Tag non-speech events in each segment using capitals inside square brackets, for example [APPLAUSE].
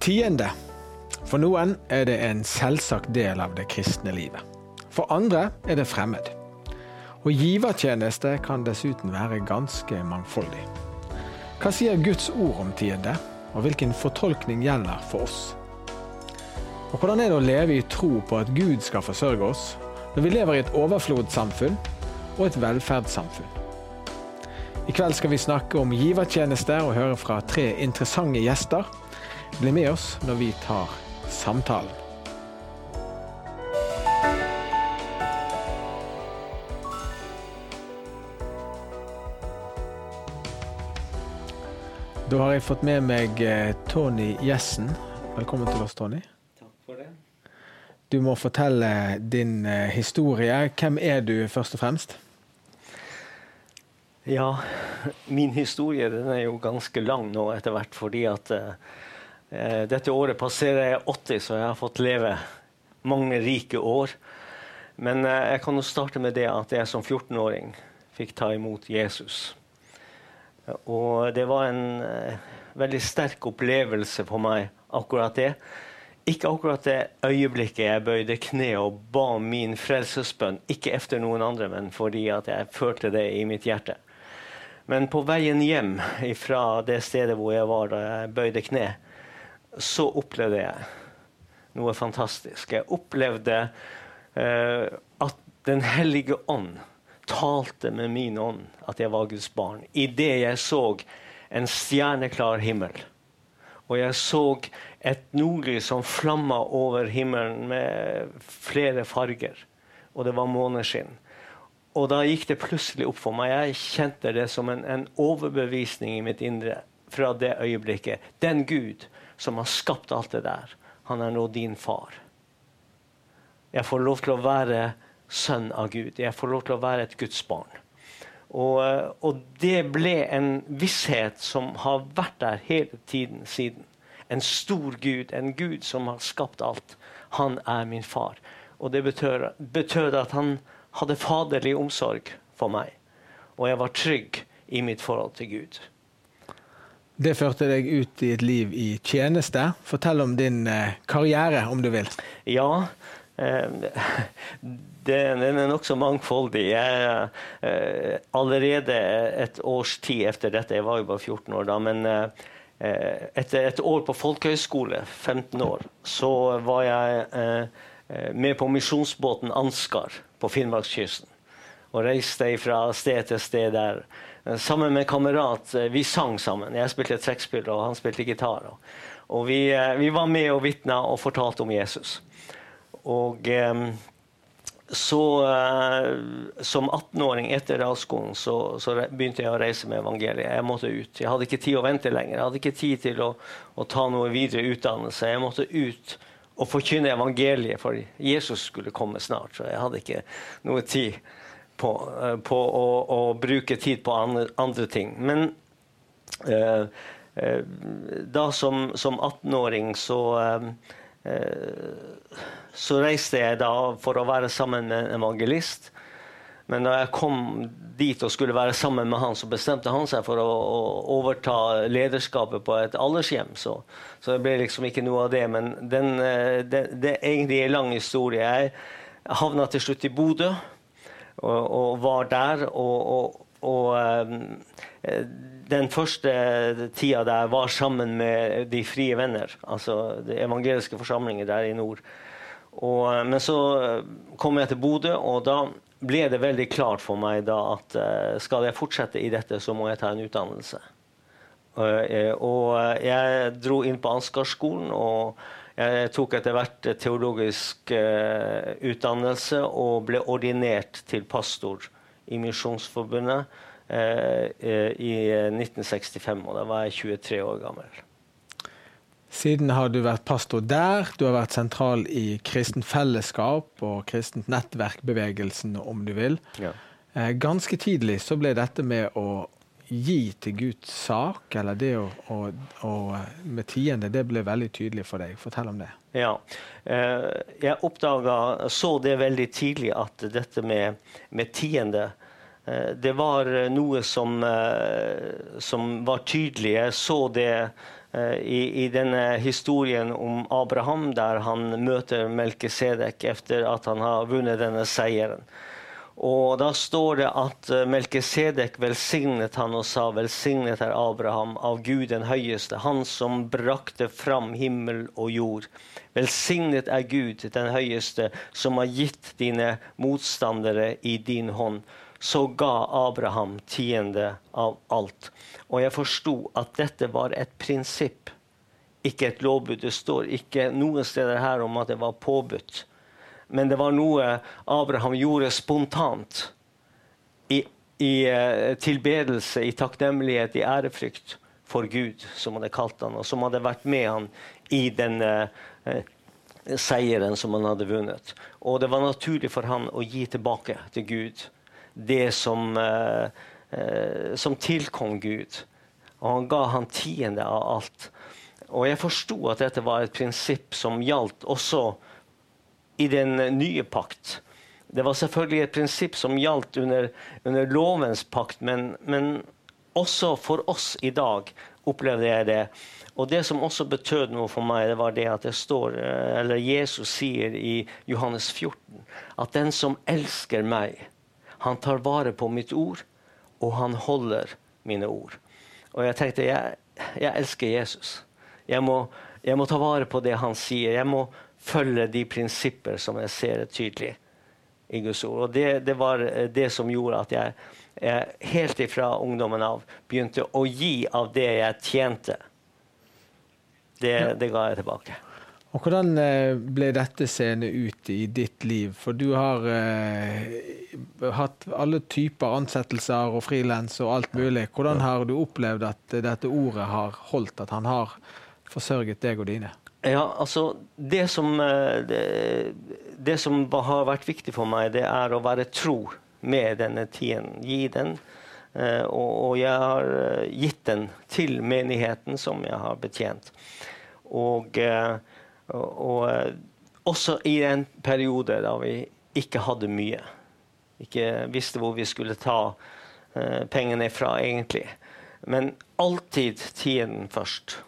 Tiende. For noen er det en selvsagt del av det kristne livet. For andre er det fremmed. Og givertjeneste kan dessuten være ganske mangfoldig. Hva sier Guds ord om tiende, og hvilken fortolkning gjelder for oss? Og hvordan er det å leve i tro på at Gud skal forsørge oss, når vi lever i et overflodssamfunn og et velferdssamfunn? I kveld skal vi snakke om givertjeneste og høre fra tre interessante gjester. Bli med oss når vi tar samtalen. Da har jeg fått med meg eh, Tony Jessen. Velkommen til oss, Tony. Takk for det. Du må fortelle din eh, historie. Hvem er du, først og fremst? Ja, [LAUGHS] min historie den er jo ganske lang nå etter hvert, fordi at eh, dette året passerer jeg 80, så jeg har fått leve mange rike år. Men eh, jeg kan jo starte med det at jeg som 14-åring fikk ta imot Jesus. Og det var en eh, veldig sterk opplevelse for meg, akkurat det. Ikke akkurat det øyeblikket jeg bøyde kne og ba min frelsesbønn, ikke efter noen andre, men fordi jeg følte det i mitt hjerte. Men på veien hjem fra det stedet hvor jeg var da jeg bøyde kne, så opplevde jeg noe fantastisk. Jeg opplevde eh, at Den hellige ånd talte med min ånd at jeg var Guds barn. Idet jeg så en stjerneklar himmel, og jeg så et nordlys som flamma over himmelen med flere farger, og det var måneskinn. Og da gikk det plutselig opp for meg. Jeg kjente det som en, en overbevisning i mitt indre fra det øyeblikket. Den Gud som har skapt alt det der, han er nå din far. Jeg får lov til å være sønn av Gud. Jeg får lov til å være et Guds barn. Og, og, det ble en visshet som har vært der hele tiden siden. En stor Gud, en Gud som har skapt alt. Han er min far. Og det betød at han hadde faderlig omsorg for meg. Og jeg var trygg i mitt forhold til Gud. Det førte deg ut i et liv i tjeneste. Fortell om din eh, karriere, om du vil. Ja, eh, [LAUGHS] den er nokså mangfoldig. Jeg, eh, allerede et års tid etter dette, jeg var jo bare 14 år da, men etter et år på folkehøyskole, 15 år, så var jeg med på misjonsbåten Ansgar på Finnmarkskysten. Og reiste fra sted til sted der. Sammen med kamerat. Vi sang sammen. Jeg spilte trekkspill, og han spilte gitar. Og vi, vi var med og vitna og fortalte om Jesus. Og så Som 18-åring etter realskolen så, så, begynte jeg å reise med evangeliet. Jeg måtte ut. Jeg hadde ikke tid å vente lenger. Jeg hadde ikke tid til å, å ta noe videre utdannelse. Jeg måtte ut og forkynne evangeliet, for Jesus skulle komme snart. Så jeg hadde ikke noe tid på, eh, på å, å, bruke tid på andre, andre ting. Men eh, eh, da som, som 18-åring så eh, eh, så reiste jeg da for å være sammen med en evangelist. Men da jeg kom dit og skulle være sammen med han, så bestemte han seg for å, å overta lederskapet på et aldershjem. Så, så, det ble liksom ikke noe av det. Men den, det, det er egentlig en lang historie. Jeg havna til slutt i Bodø og, og var der. og, og og eh, den første tida der var sammen med De frie venner, altså de evangeliske forsamlinger der i nord. Eh, men så kom jeg til Bodø, og da ble det veldig klart for meg da at uh, skal jeg fortsette i dette, så må jeg ta en utdannelse. Og jeg dro inn på Ansgarskolen, og jeg tok etter hvert teologisk eh, utdannelse og ble ordinert til pastor i Misjonsforbundet i 1965. Og da var jeg 23 år gammel. Siden har du vært pastor der. Du har vært sentral i kristent fellesskap og kristent nettverkbevegelsen, om du vil. Ja. Eh, ganske tidlig så ble dette med å gi til Guds sak, eller det å, å, å med tiende, det ble veldig tydelig for deg. Fortell om det. Ja. Eh, jeg oppdaga, så det veldig tidlig, at dette med, med tiende eh, det var noe som, som var tydelig. Jeg så det i, i, denne historien om Abraham, der han møter Melkesedek etter at han har vunnet denne seieren. Og Da står det at eh, Melkesedek velsignet han og sa, 'Velsignet er Abraham av Gud den høyeste, han som brakte fram himmel og jord.' 'Velsignet er Gud den høyeste, som har gitt dine motstandere i din hånd.' Så ga Abraham tiende av alt. Og jeg forsto at dette var et prinsipp, ikke et lovbud. Det står ikke noen steder her om at det var påbudt men det var noe Abraham gjorde spontant. I, i uh, tilbedelse, i takknemlighet, i ærefrykt for Gud, som hadde kalt han, og som hadde vært med han i den uh, seieren som han hadde vunnet. Og det var naturlig for han å gi tilbake til Gud det som, uh, som tilkom Gud. Og han ga han tiende av alt. Og jeg forsto at dette var et prinsipp som gjaldt også i den nye pakt. Det var selvfølgelig et prinsipp som gjaldt under, under lovens pakt, men, men, også for oss i dag opplevde jeg det. Og det som også betød noe for meg, det var det at det står, eller Jesus sier i Johannes 14, at den som elsker meg, han tar vare på mitt ord, og han holder mine ord. Og jeg tenkte, jeg, jeg elsker Jesus. Jeg må, jeg må ta vare på det han sier. Jeg må følge de prinsipper som jeg ser tydelig i Guds ord. Og det, det var eh, det som gjorde at jeg, jeg, helt ifra ungdommen av begynte å gi av det jeg tjente. Det, det ga jeg tilbake. Og Hvordan eh, ble dette seende ut i ditt liv? For du har eh, hatt alle typer ansettelser og frilans og alt mulig. Hvordan har du opplevd at dette ordet har holdt, at han har forsørget deg og dine? Ja, altså det som, eh, det, det som, har vært viktig for meg, det er å være tro med denne tiden. Gi den. Eh, og, og jeg har eh, gitt den til menigheten som jeg har betjent. Og, og, og også i en periode da vi ikke hadde mye. Ikke visste hvor vi skulle ta pengene fra, egentlig. Men alltid tiden først.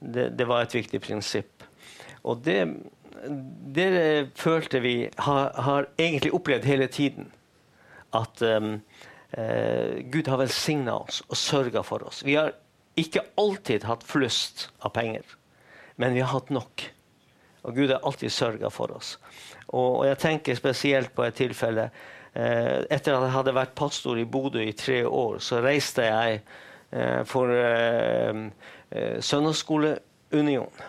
Det, det, var et viktig prinsipp. Og det, det følte vi har, har, egentlig opplevd hele tiden. At um, uh, Gud har velsigna oss og sørga for oss. Vi har ikke alltid hatt flust av penger, men vi har hatt nok. Og Gud har alltid sørga for oss. Og, og, jeg tenker spesielt på et tilfelle. Eh, etter at jeg hadde vært pastor i Bodø i tre år, så reiste jeg eh, for eh, søndagsskoleunion.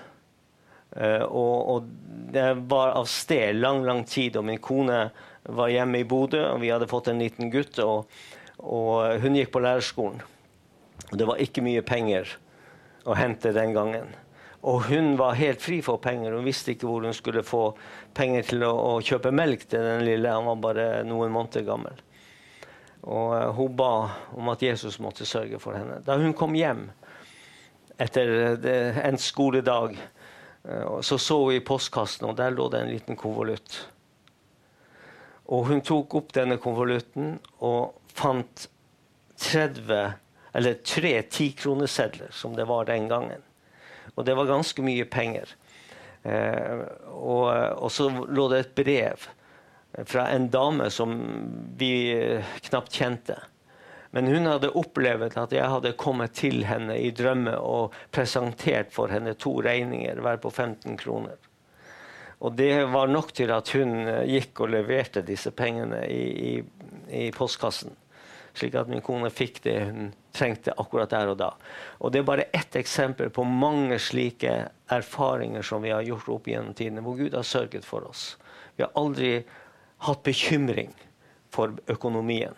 Eh, og, og, det var av sted lang, lang tid. Og min kone var hjemme i Bodø, og vi hadde fått en liten gutt. Og, og hun gikk på lærerskolen. Og det var ikke mye penger å hente den gangen. Og hun var helt fri for penger. Hun visste ikke hvor hun skulle få penger til å, å kjøpe melk til den lille. Han var bare noen måneder gammel. Og uh, hun ba om at Jesus måtte sørge for henne. Da hun kom hjem, etter en skoledag. Eh, så så hun i postkassen, og der lå det en liten konvolutt. Og hun tok opp denne konvolutten og fant 30, eller tre tikronesedler, som det var den gangen. Og det var ganske mye penger. Eh, og, og, så lå det et brev fra en dame som vi knapt kjente. Men hun hadde opplevd at jeg hadde kommet til henne i drømme og presentert for henne to regninger, hver på 15 kroner. Og det var nok til at hun eh, gikk og leverte disse pengene i, i, i postkassen. Slik at min kone fikk det hun trengte akkurat der og da. Og Det er bare ett eksempel på mange slike erfaringer som vi har gjort opp gjennom tidene, hvor Gud har sørget for oss. Vi har aldri hatt bekymring for økonomien.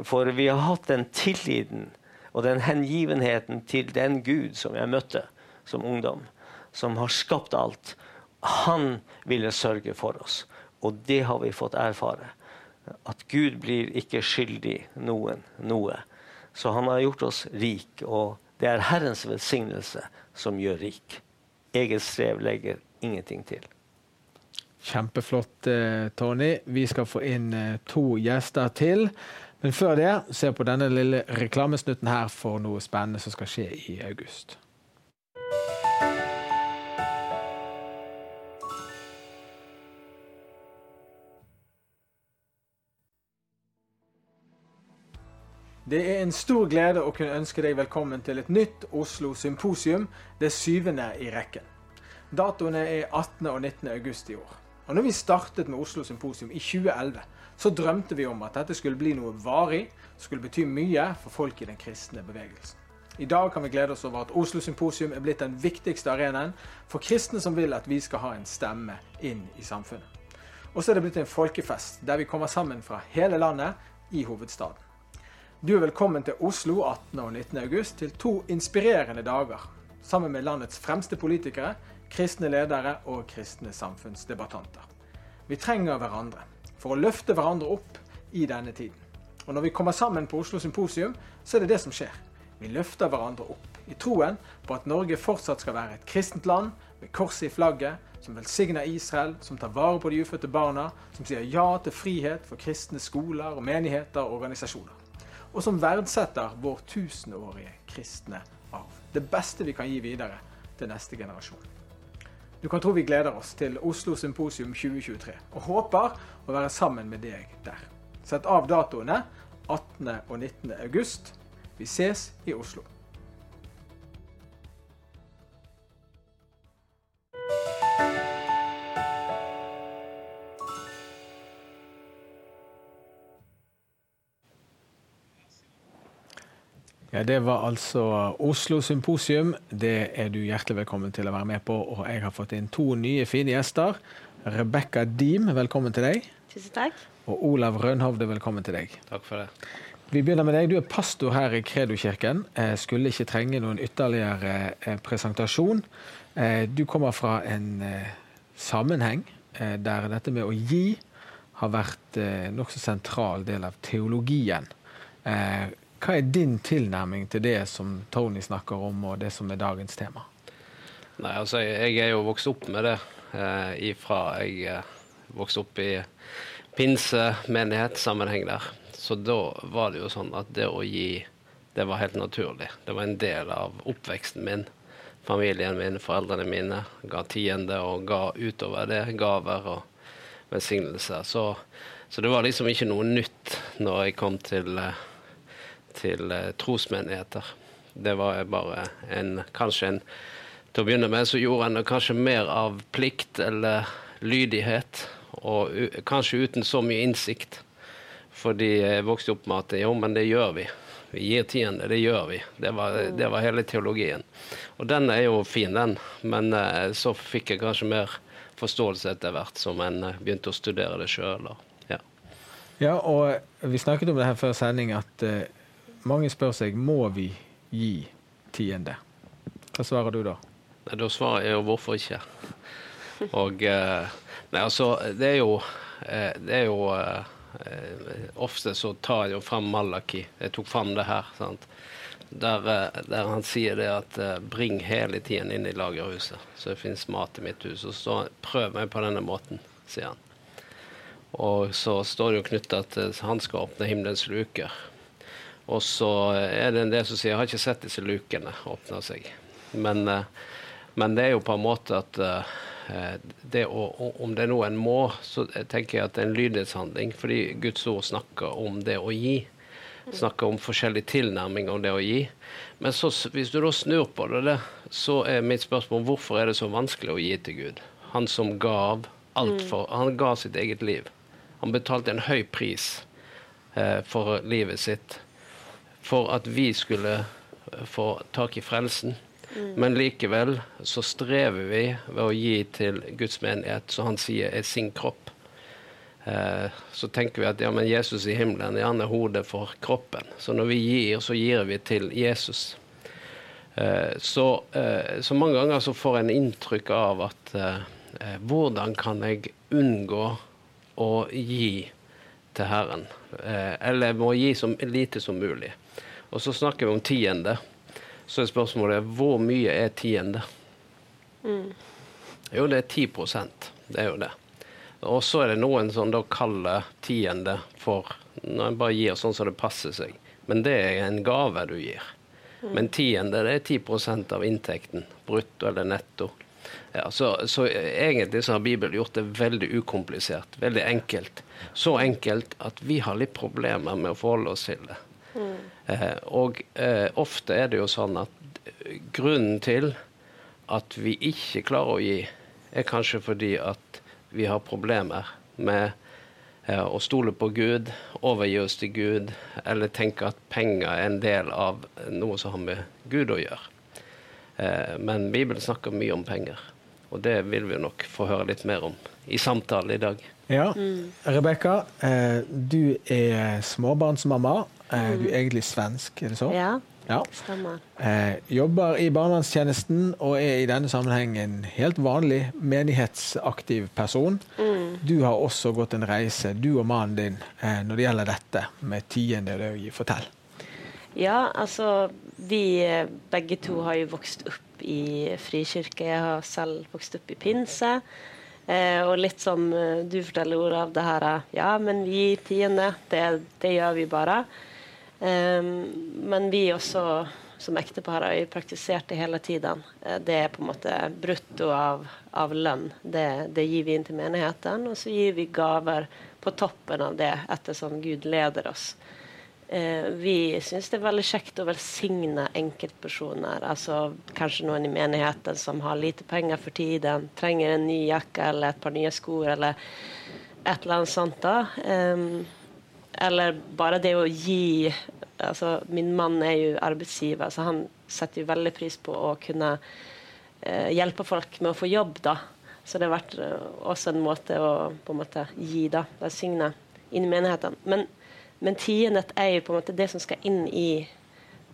For vi har hatt den tilliten og den hengivenheten til den Gud som jeg møtte som ungdom, som har skapt alt. Han ville sørge for oss, og det har vi fått erfare. At Gud blir ikke skyldig noen noe. Så han har gjort oss rik, og det er Herrens velsignelse som gjør rik. Eget strev legger ingenting til. Kjempeflott, eh, Tony. Vi skal få inn eh, to gjester til. Men før det, se på denne lille reklamesnutten her for noe spennende som skal skje i august. Det er en stor glede å kunne ønske deg velkommen til et nytt Oslo symposium, det syvende i rekken. Datoene er 18. og 19. august i år. Og når vi startet med Oslo symposium i 2011, så drømte vi om at dette skulle bli noe varig, skulle bety mye for folk i den kristne bevegelsen. I dag kan vi glede oss over at Oslo Symposium er blitt den viktigste arenaen for kristne som vil at vi skal ha en stemme inn i samfunnet. Og så er det blitt en folkefest der vi kommer sammen fra hele landet i hovedstaden. Du er velkommen til Oslo 18. og 19. august til to inspirerende dager. Sammen med landets fremste politikere, kristne ledere og kristne samfunnsdebattanter. Vi trenger hverandre for å løfte hverandre opp i denne tiden. Og når vi kommer sammen på Oslo Symposium, så er det det som skjer. Vi løfter hverandre opp i troen på at Norge fortsatt skal være et kristent land med korset i flagget, som velsigner Israel, som tar vare på de ufødte barna, som sier ja til frihet for kristne skoler menigheter og organisasjoner og som verdsetter vår tusenårige kristne arv. Det beste vi kan gi videre til neste generasjon. Du kan tro vi gleder oss til Oslo Symposium 2023, og håper å være sammen med deg der. Sett av datoene 18. og 19. august. Vi ses i Oslo. Ja, Det var altså Oslo Symposium. Det er du hjertelig velkommen til å være med på. Og jeg har fått inn to nye fine gjester. Rebekka Diem, velkommen til deg. Tusen takk. Og Olav Rønhovde, velkommen til deg. Takk for det. Vi begynner med deg. Du er pastor her i Kredokirken. Skulle ikke trenge noen ytterligere eh, presentasjon. Eh, du kommer fra en eh, sammenheng der dette med å gi har vært nokså sentral del av teologien. Hva er din tilnærming til det som Tony snakker om, og det som er dagens tema? Nei, altså, jeg, er jo vokst opp med det eh, ifra jeg eh, vokste opp i pinsemenighetssammenheng der. Så da var det jo sånn at det å gi, det var helt naturlig. Det var en del av oppveksten min. Familien min, foreldrene mine ga tiende og ga utover det gaver og velsignelser. Så, så det var liksom ikke noe nytt når jeg kom til eh, til eh, trosmenigheter. Det var bare en kanskje en Til å begynne med så gjorde en det kanskje mer av plikt eller lydighet, og kanskje uten så mye innsikt. Fordi jeg vokste opp med at jo, men det gjør vi. Vi gir tiende, det gjør vi. Det var, det var, hele teologien. Og den er jo fin, den. Men eh, så fikk jeg kanskje mer forståelse etter hvert som en eh, begynte å studere det sjøl. Ja. ja, og vi snakket om det her før sending, at uh, mange spør seg må vi gi tiende. Hva svarer du da? Nei, Da svarer jeg jo hvorfor ikke. Og eh, Nei, altså, det er jo eh, Det er jo eh, Ofte så tar jeg jo fram Malaki. Jeg tok fram det her. sant? Der, der, han sier det at bring hele tiden inn i lagerhuset, så det finnes mat i mitt hus. Og så prøv meg på denne måten, sier han. Og så står det jo knytta til han skal åpne himmelens luker. Og så er det en del som sier jeg har ikke sett disse lukene åpne seg. Men, eh, men, det er jo på en måte at eh, det å, om det er noe en må, så tenker jeg at det er en lydighetshandling. Fordi Guds ord snakker om det å gi. Snakker om forskjellig tilnærming om det å gi. Men så, hvis du da snur på det, så er mitt spørsmål hvorfor er det så vanskelig å gi til Gud? Han som gav alt mm. for Han ga sitt eget liv. Han betalte en høy pris eh, for livet sitt for at vi skulle eh, få tak i frelsen. Mm. Men likevel så strever vi ved å gi til Guds menighet, som han sier er sin kropp. Eh, så tenker vi at ja, men Jesus i himmelen er han er hodet for kroppen. Så når vi gir, så gir vi til Jesus. Eh, så, eh, så, mange ganger så får en inntrykk av at eh, eh, hvordan kan jeg unngå å gi til Herren? eller må gi så lite som mulig. Og så snakker vi om tiende. Så er spørsmålet hvor mye er tiende? Mm. Jo, det er 10% Det er jo det. Og så er det noen som da kaller tiende for når en bare gir sånn som det passer seg. Men det er en gave du gir. Mm. Men tiende det er 10% av inntekten. Brutto eller netto. Ja, så, så, egentlig så har Bibelen gjort det veldig ukomplisert. Veldig enkelt. Så enkelt at vi har litt problemer med å forholde oss til det. Mm. Eh, og eh, ofte er det jo sånn at grunnen til at vi ikke klarer å gi, er kanskje fordi at vi har problemer med eh, å stole på Gud, overgi oss til Gud, eller tenke at penger er en del av noe som har med Gud å gjøre. Eh, men Bibelen snakker mye om penger, og det vil vi nok få høre litt mer om i samtale i dag. Ja. Mm. Rebekka, eh, du er småbarnsmamma. Eh, du er egentlig svensk, er det så? Ja. ja. Stemmer. Eh, jobber i barnevernstjenesten og er i denne sammenheng en helt vanlig menighetsaktiv person. Mm. Du har også gått en reise, du og mannen din, når det gjelder dette med tiende tiendedød. Fortell. Ja, altså vi begge to har jo vokst opp i frikirke. Jeg har selv vokst opp i pinse. Eh, og litt som eh, du forteller, ordet av det her Ja, men vi gir tiende. Det, det, gjør vi bare. Eh, men vi også som ektepar har praktisert det hele tiden. Eh, det er på en måte brutto av, av lønn. Det, det, gir vi inn til menigheten. Og så gir vi gaver på toppen av det ettersom Gud leder oss. Eh, vi syns det er veldig kjekt å velsigne enkeltpersoner. Altså kanskje noen i menigheten som har lite penger for tiden, trenger en ny jakke eller et par nye sko eller et eller annet sånt. da. Um, eller bare det å gi altså Min mann er jo arbeidsgiver, så han setter jo veldig pris på å kunne eh, hjelpe folk med å få jobb. da. Så det har vært uh, også en måte å på en måte gi, da, velsigne inn i menigheten. Men men tiendet er jo på en måte det som skal inn i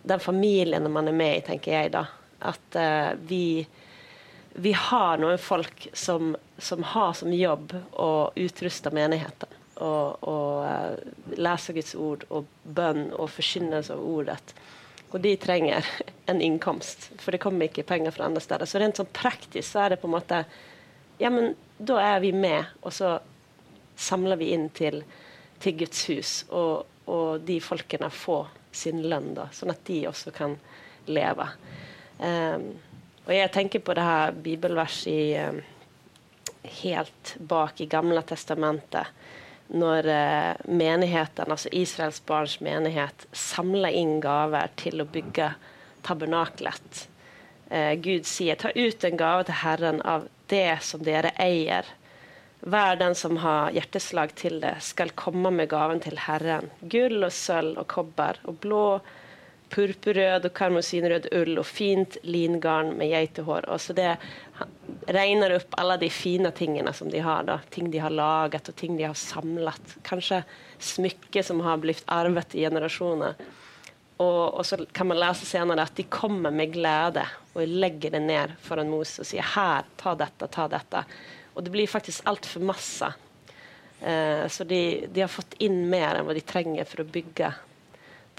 den familien man er med i, tenker jeg da. At eh, vi, vi har noen folk som, som, har som jobb å utruste menigheten. Og, og uh, lese Guds ord og bønn og forkynnelse av ordet. Og de trenger en innkomst, for det kommer ikke penger fra andre steder. Så rent sånn praktisk så er det på en måte Ja, men da er vi med, og så samler vi inn til til Guds hus, og, og de folkene får sin lønn, da, sånn at de også kan leve. Um, og jeg tenker på det her bibelverset i, um, helt bak i Gamle testamentet, når uh, menigheten, altså Israels barns menighet, samler inn gaver til å bygge tabernaklet. Uh, Gud sier ta ut en gave til Herren av det som dere eier hver den som har hjerteslag til det, skal komme med gaven til Herren. Gull og sølv og kobber og blå, purpurrød og karmosinrød ull og fint lingarn med geitehår. Og så det regner opp alle de fine tingene som de har. Da. Ting de har laget og ting de har samlet. Kanskje smykker som har blitt arvet i generasjoner. Og, og, så kan man lese senere at de kommer med glede og legger det ned foran Moses og sier her, ta dette, ta dette. Og det blir faktisk altfor masse. Eh, så de, de, har fått inn mer enn hva de trenger for å bygge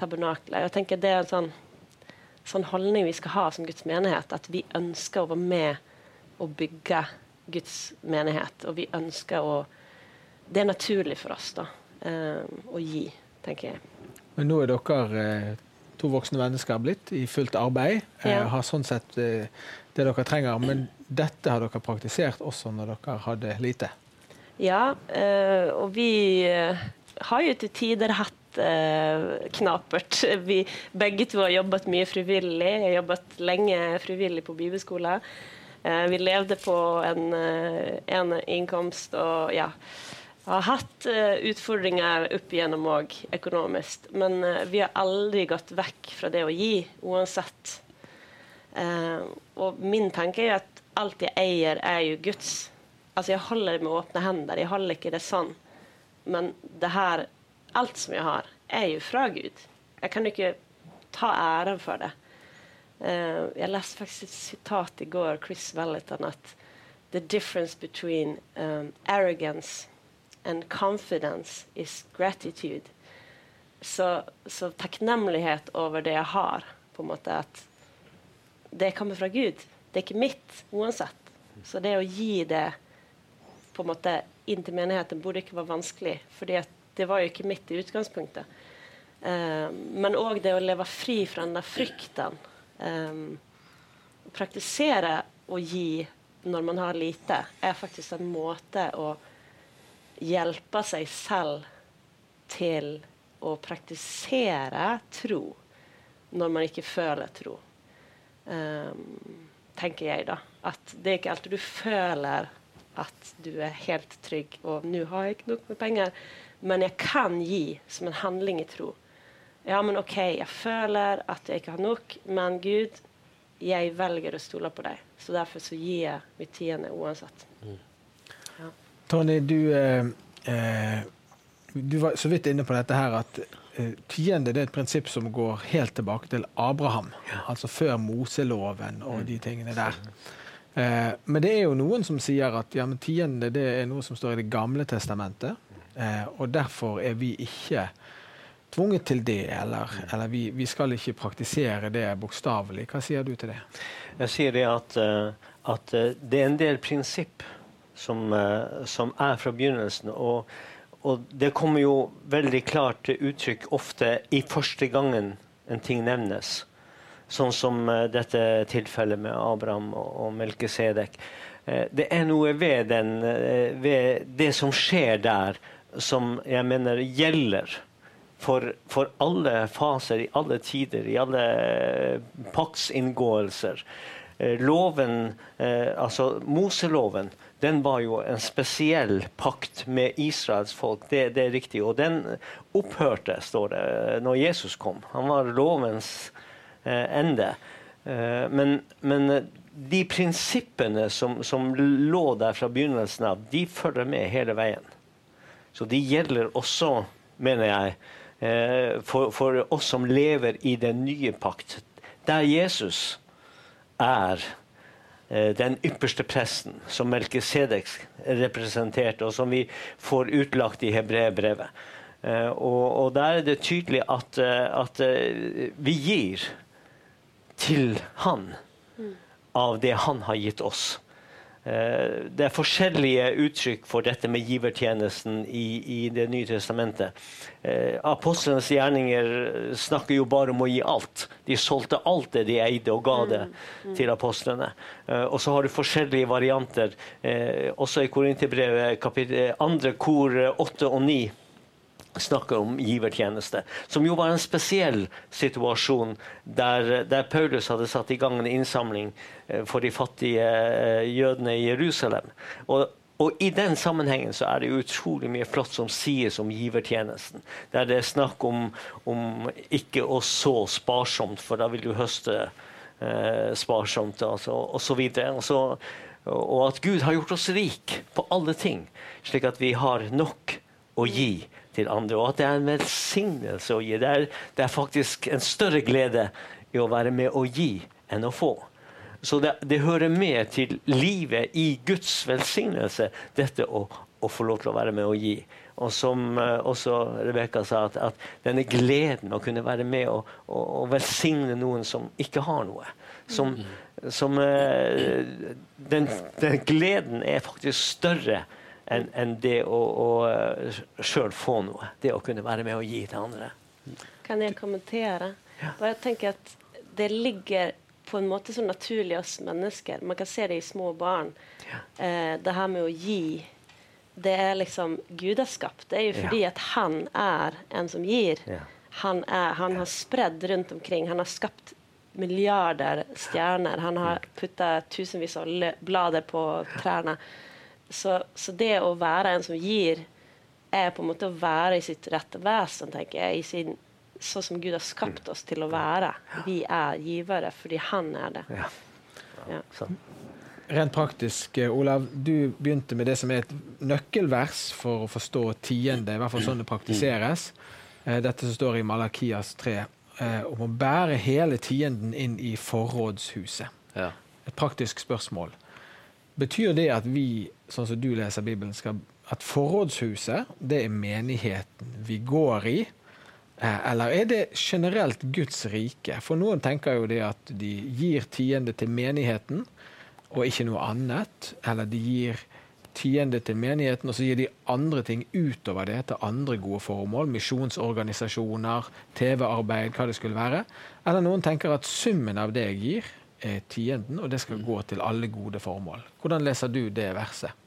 tabernaklet. Jeg tenker Det er en sånn, sånn, holdning vi skal ha som Guds menighet. At vi ønsker å være med og bygge Guds menighet. Og vi ønsker å Det er naturlig for oss da, eh, å gi, tenker jeg. Men nå er dere eh, to voksne mennesker blitt i fullt arbeid. Eh, ja. har sånn sett det dere trenger. Men dette har dere praktisert også når dere hadde lite? Ja, eh, og vi har jo til tider hatt knapert. [LAUGHS] Vi begge to har jobbet mye frivillig. Jeg har jobbet lenge frivillig på bibelskolen. Vi levde på en, en inntekt og ja har hatt utfordringer opp igjennom òg økonomisk. Men vi har aldri gått vekk fra det å gi, uansett. Og min tanke er at alt jeg eier, er jo Guds. Altså Jeg holder det med åpne hender. Jeg holder ikke det sånn. Men det her, alt som jeg har, er jo fra Gud. Jeg kan ikke ta æren for det. Uh, jeg leste faktisk et sitat i går, Chris Welliton, at The difference between um, arrogance and confidence is gratitude. Så, så takknemlighet over det jeg har, på en måte at det kommer fra Gud. Det er ikke mitt uansett. Så det å gi det på en måte inn til menigheten burde ikke være vanskelig, for det var jo ikke mitt i utgangspunktet. Um, men òg det å leve fri fra den der frykten. Um, praktisere å gi når man har lite, er faktisk en måte å hjelpe seg selv til å praktisere tro når man ikke føler tro. Um, tenker jeg, da. At det er ikke alltid du føler at du er helt trygg, og nå har jeg ikke nok med penger, men jeg kan gi som en handling i tro. Ja, men OK, jeg føler at jeg ikke har nok, men Gud, jeg velger å stole på deg. Så derfor så gir jeg mitt tiende uansett. Ja. Tony, du, eh, eh, du var så vidt inne på dette her at eh, tiende det er et prinsipp som går helt tilbake til Abraham. Ja. Altså før Moseloven og de tingene der. Eh, men det er jo noen som sier at ja, tiende det er noe som står i Det gamle testamentet. Eh, og derfor er vi ikke tvunget til det, eller, eller vi, vi, skal ikke praktisere det bokstavelig. Hva sier du til det? Jeg sier det at, eh, at eh, det er en del prinsipp som, som er fra begynnelsen. Og, og, det kommer jo veldig klart til uttrykk ofte i første gangen en ting nevnes. Sånn som dette tilfellet med Abraham og, og Melkesedek. Det er noe ved, den, ved det som skjer der, som jeg mener gjelder for, for, alle faser, i alle tider, i alle eh, paktsinngåelser. Eh, loven, eh, altså Moseloven, den var jo en spesiell pakt med Israels folk. Det, det, er riktig. Og den opphørte, står det, når Jesus kom. Han var lovens ende. Men, men, de prinsippene som, som, lå der fra begynnelsen av, de følger med hele veien. Så de gjelder også, mener jeg, Eh, for, for, oss som lever i den nye pakt, der Jesus er eh, den ypperste presten, som Melkesedek representerte, og som vi får utlagt i hebreerbrevet. Eh, og, og, der er det tydelig at, at vi gir til Han av det Han har gitt oss. Eh, det er forskjellige uttrykk for dette med givertjenesten i, i Det nye testamentet. Eh, apostlenes gjerninger snakker jo bare om å gi alt. De solgte alt det de eide, og ga det mm, mm. til apostlene. Eh, og så har du forskjellige varianter. Også i Korinterbrevet andre kor 8 og 9 snakker om givertjeneste, som jo var en spesiell situasjon der, der, Paulus hadde satt i gang en innsamling eh, for de fattige eh, jødene i Jerusalem. Og, og I den sammenhengen så er det utrolig mye flott som sies om givertjenesten. Der det er snakk om, om ikke å så sparsomt, for da vil du høste eh, sparsomt, altså, og så videre. Så, og at Gud har gjort oss rik på alle ting, slik at vi har nok å gi til andre. Og at det er en velsignelse å gi. Det er, det er, faktisk en større glede i å være med å gi enn å få. Så det, det hører med til livet i Guds velsignelse, dette å, å, få lov til å være med å gi. Og som uh, også Rebekka sa, at, at, denne gleden å kunne være med og, og, og velsigne noen som ikke har noe. Som, som uh, den, den gleden er faktisk større enn en det å, å eh, sjøl få noe. Det å kunne være med og gi til andre. Kan jeg kommentere? Ja. Bare tenke at Det ligger på en måte så naturlig oss mennesker. Man kan se det i små barn. Ja. Eh, det her med å gi det er liksom Gud har skapt. Det er jo fordi ja. at han er en som gir. Ja. Han, er, han, har spredd rundt omkring. Han har skapt milliarder stjerner. Han har putta tusenvis av blader på trærne. Så, så, det å være en som gir, er på en måte å være i sitt rette vesen, tenker jeg. i sin sånn som Gud har skapt oss til å være. Vi er givere fordi Han er det. Ja. Ja. Rent praktisk, eh, Olav, du begynte med det som er et nøkkelvers for å forstå tiende, i hvert fall sånn det praktiseres. Eh, dette som står i Malakias 3, eh, om å bære hele tienden inn i forrådshuset. Ja. Et praktisk spørsmål. Betyr det at vi, sånn som du leser Bibelen, skal, at forrådshuset det er menigheten vi går i? Eh, eller er det generelt Guds rike? For noen tenker jo det at de gir tiende til menigheten og ikke noe annet. Eller de gir tiende til menigheten, og så gir de andre ting utover det til andre gode formål. Misjonsorganisasjoner, TV-arbeid, hva det skulle være. Eller noen tenker at summen av det jeg gir, er tienden, og det skal gå til alle gode formål. Hvordan leser du det verset?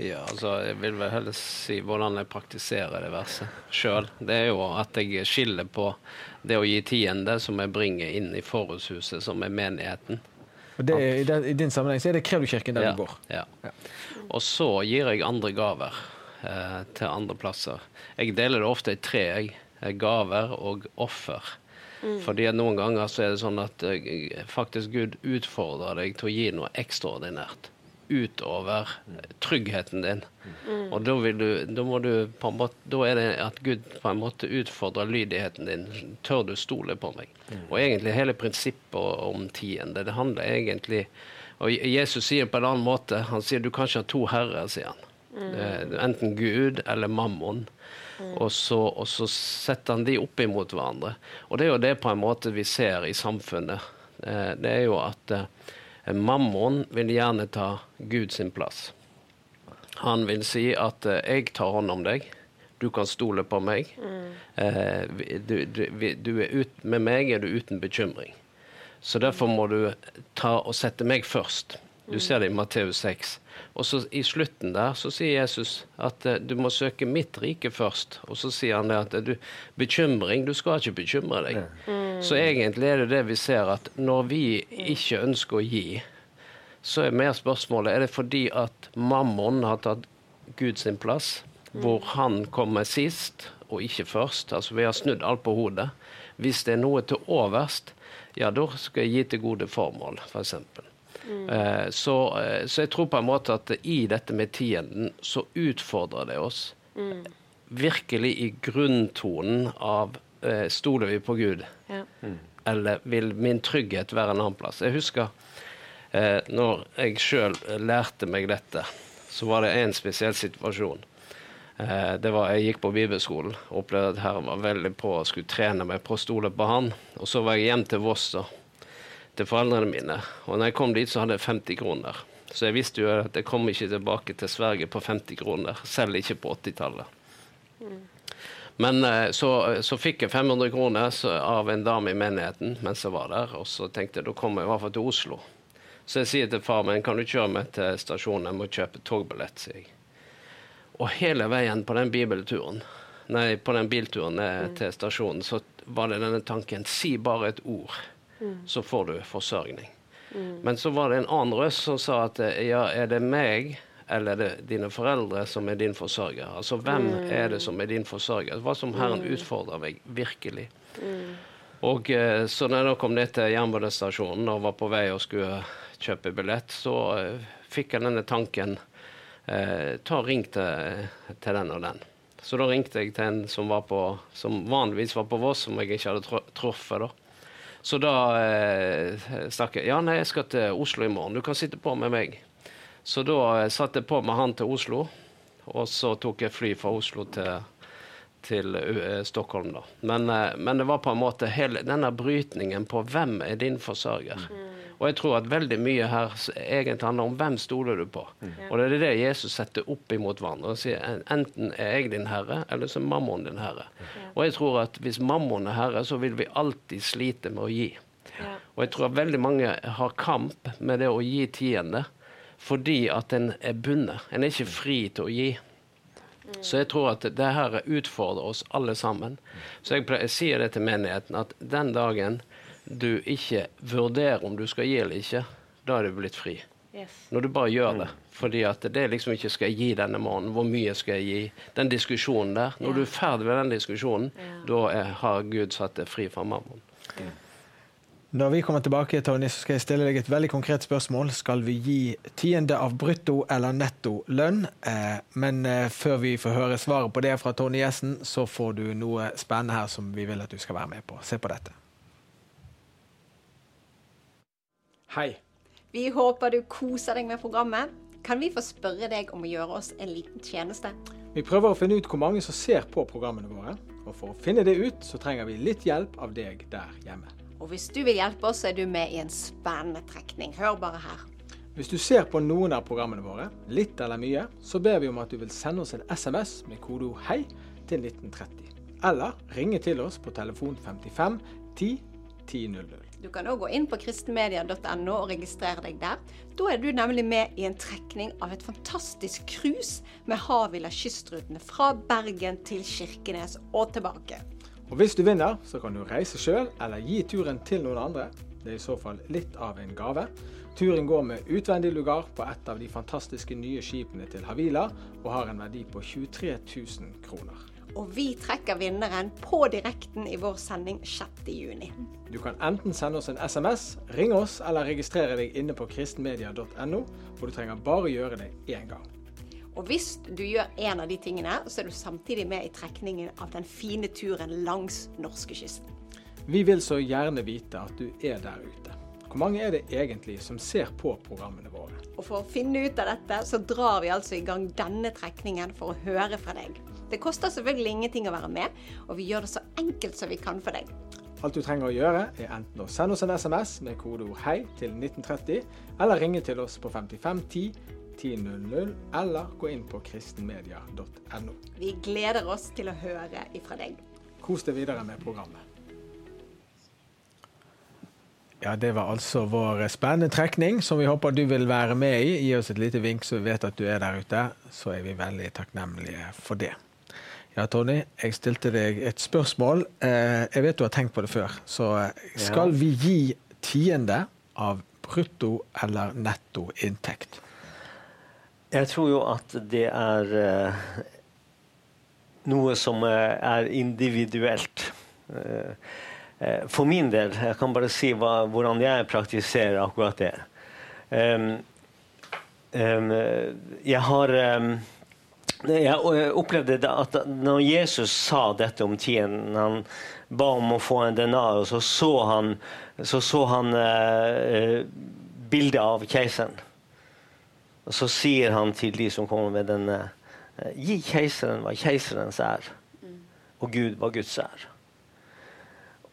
Ja, altså, Jeg vil vel heller si hvordan jeg praktiserer det verset sjøl. Det er jo at jeg skiller på det å gi tiende, som jeg bringer inn i forhushuset, som er menigheten. Og det, i, den, I din sammenheng så er det Krevdokirken der ja, du går. Ja. Og så gir jeg andre gaver eh, til andre plasser. Jeg deler det ofte i tre. Jeg. Gaver og offer. Mm. Fordi at noen ganger så er det sånn at eh, faktisk Gud utfordrer deg til å gi noe ekstraordinært utover tryggheten din. Mm. Og da, du, da, må du på en måte, da er det at Gud på en måte utfordrer lydigheten din. Tør du stole på meg? Mm. Og egentlig hele prinsippet om tiende, det handler egentlig Og Jesus sier på en annen måte, han sier du kan ikke ha to herrer, sier han. Mm. Enten Gud eller mammon. Mm. Og, så, og, så, setter han de opp imot hverandre. Og det er jo det på en måte vi ser i samfunnet. Eh, det er jo at eh, Mammon vil gjerne ta Gud sin plass. Han vil si at eh, 'jeg tar hånd om deg', du kan stole på meg. Mm. Eh, du, du, du, er ut, med meg er du uten bekymring. Så derfor må du ta og sette meg først. Du mm. ser det i Matteus 6. Og så I slutten der så sier Jesus at uh, du må søke mitt rike først. Og så sier han det at du, bekymring Du skal ikke bekymre deg. Mm. Så egentlig er det det vi ser, at når vi ikke ønsker å gi, så er mer spørsmålet er det fordi at mammon har tatt Guds plass, mm. hvor han kommer sist og ikke først. Altså vi har snudd alt på hodet. Hvis det er noe til overst, ja, da skal jeg gi til gode formål, f.eks. For Mm. Så, eh, så, jeg tror på en måte at i dette med tienden så utfordrer det oss mm. virkelig i grunntonen av eh, Stoler vi på Gud? Ja. Mm. Eller vil min trygghet være en annen plass? Jeg husker eh, når jeg sjøl lærte meg dette, så var det en spesiell situasjon. Eh, det var, Jeg gikk på bibelskolen og opplevde at Herren var veldig på og skulle trene meg på å stole på Han. Og så var jeg hjem til Voss. da til foreldrene mine. Og når jeg kom dit, så hadde jeg 50 kroner. Så jeg visste jo at jeg kom ikke tilbake til Sverige på 50 kroner, selv ikke på 80-tallet. Men eh, så, så, fikk jeg 500 kroner av en dame i menigheten mens jeg var der, og så tenkte jeg da kommer jeg i hvert fall til Oslo. Så jeg sier til far min kan du kjøre meg til stasjonen, jeg må kjøpe togbillett, sier jeg. Og hele veien på den bibelturen, nei, på den bilturen ned til stasjonen, så var det denne tanken si bare et ord så får du forsørgning. Mm. Men så var det en annen røst som sa at ja, er det meg eller er det dine foreldre som er din forsørger? Altså hvem mm. er det som er din forsørger? Hva som Herren utfordrer meg virkelig. Mm. Og eh, så når jeg da kom ned til jernbanestasjonen og var på vei og skulle kjøpe billett, så uh, fikk jeg denne tanken eh, Ta ring til, til, den og den. Så da ringte jeg til en som, var på, som vanligvis var på Voss, som jeg ikke hadde truffet. da. Så da eh, stakk jeg. Ja, nei, jeg skal til Oslo i morgen. Du kan sitte på med meg. Så da eh, satte jeg på med han til Oslo, og så tok jeg fly fra Oslo til, til uh, Stockholm, da. Men, men, det var på en måte hele denne brytningen på hvem er din forsørger. Mm. Og jeg tror at veldig mye her egentlig handler om hvem stoler du på. Mm. Og det er det Jesus setter opp imot hverandre. og sier Enten er jeg din herre, eller så er mammon din herre. Mm. Og jeg tror at hvis mammon er herre, så vil vi alltid slite med å gi. Ja. Og jeg tror at veldig mange har kamp med det å gi tiende fordi at en er bundet. En er ikke fri til å gi. Mm. Så jeg tror at det her utfordrer oss alle sammen. Så jeg, jeg sier det til menigheten at den dagen du ikke vurderer om du skal gi eller ikke, da er du blitt fri. Yes. Når du bare gjør det. Mm. Fordi at det er liksom ikke 'skal jeg gi denne måneden', 'hvor mye skal jeg gi'? Den diskusjonen der. Når yeah. du er ferdig med den diskusjonen, yeah. da er, har Gud satt deg fri fra mammon. Ja. Når vi kommer tilbake, Tony, så skal jeg stille deg et veldig konkret spørsmål. Skal vi gi tiende av brutto eller netto lønn? Eh, men eh, før vi får høre svaret på det fra Tony Jessen, så får du noe spennende her som vi vil at du skal være med på. Se på dette. Hei. Vi håper du koser deg med programmet. Kan vi få spørre deg om å gjøre oss en liten tjeneste? Vi prøver å finne ut hvor mange som ser på programmene våre. Og for å finne det ut, så trenger vi litt hjelp av deg der hjemme. Og hvis du vil hjelpe oss, er du med i en spennende trekning. Hør bare her. Hvis du ser på noen av programmene våre, litt eller mye, så ber vi om at du vil sende oss en SMS med kodeord 'hei' til 1930. Eller ringe til oss på telefon 55 10 1000. Du kan òg gå inn på kristenmedia.no og registrere deg der. Da er du nemlig med i en trekning av et fantastisk cruise med Havila kystrutene fra Bergen til Kirkenes og tilbake. Og Hvis du vinner, så kan du reise sjøl eller gi turen til noen andre. Det er i så fall litt av en gave. Turen går med utvendig lugar på et av de fantastiske nye skipene til Havila, og har en verdi på 23 000 kroner. Og vi trekker vinneren på direkten i vår sending 6.6. Du kan enten sende oss en SMS, ringe oss eller registrere deg inne på kristenmedia.no, og du trenger bare gjøre det én gang. Og hvis du gjør en av de tingene, så er du samtidig med i trekningen av den fine turen langs norskekysten. Vi vil så gjerne vite at du er der ute. Hvor mange er det egentlig som ser på programmene våre? Og For å finne ut av dette, så drar vi altså i gang denne trekningen for å høre fra deg. Det koster selvfølgelig ingenting å være med, og vi gjør det så enkelt som vi kan for deg. Alt du trenger å gjøre, er enten å sende oss en SMS med kodeord 'hei' til 1930, eller ringe til oss på 5510 1000, eller gå inn på kristenmedia.no. Vi gleder oss til å høre ifra deg. Kos deg videre med programmet. Ja, Det var altså vår spennende trekning, som vi håper du vil være med i. Gi oss et lite vink så vi vet at du er der ute. Så er vi veldig takknemlige for det. Ja, Tony, jeg stilte deg et spørsmål. Eh, jeg vet du har tenkt på det før. Så eh, skal vi gi tiende av brutto eller netto inntekt? Jeg tror jo at det er uh, noe som er individuelt. Eh, for min del, jeg kan bare si hva, hvordan jeg praktiserer akkurat det. Um, um, jeg har um, Jeg opplevde at når Jesus sa dette om tiden, han ba om å få en denar, og så så han, så så han bildet av keiseren. Og så sier han til de som kommer med denne Gi keiseren hva keiserens er, og Gud hva Guds er.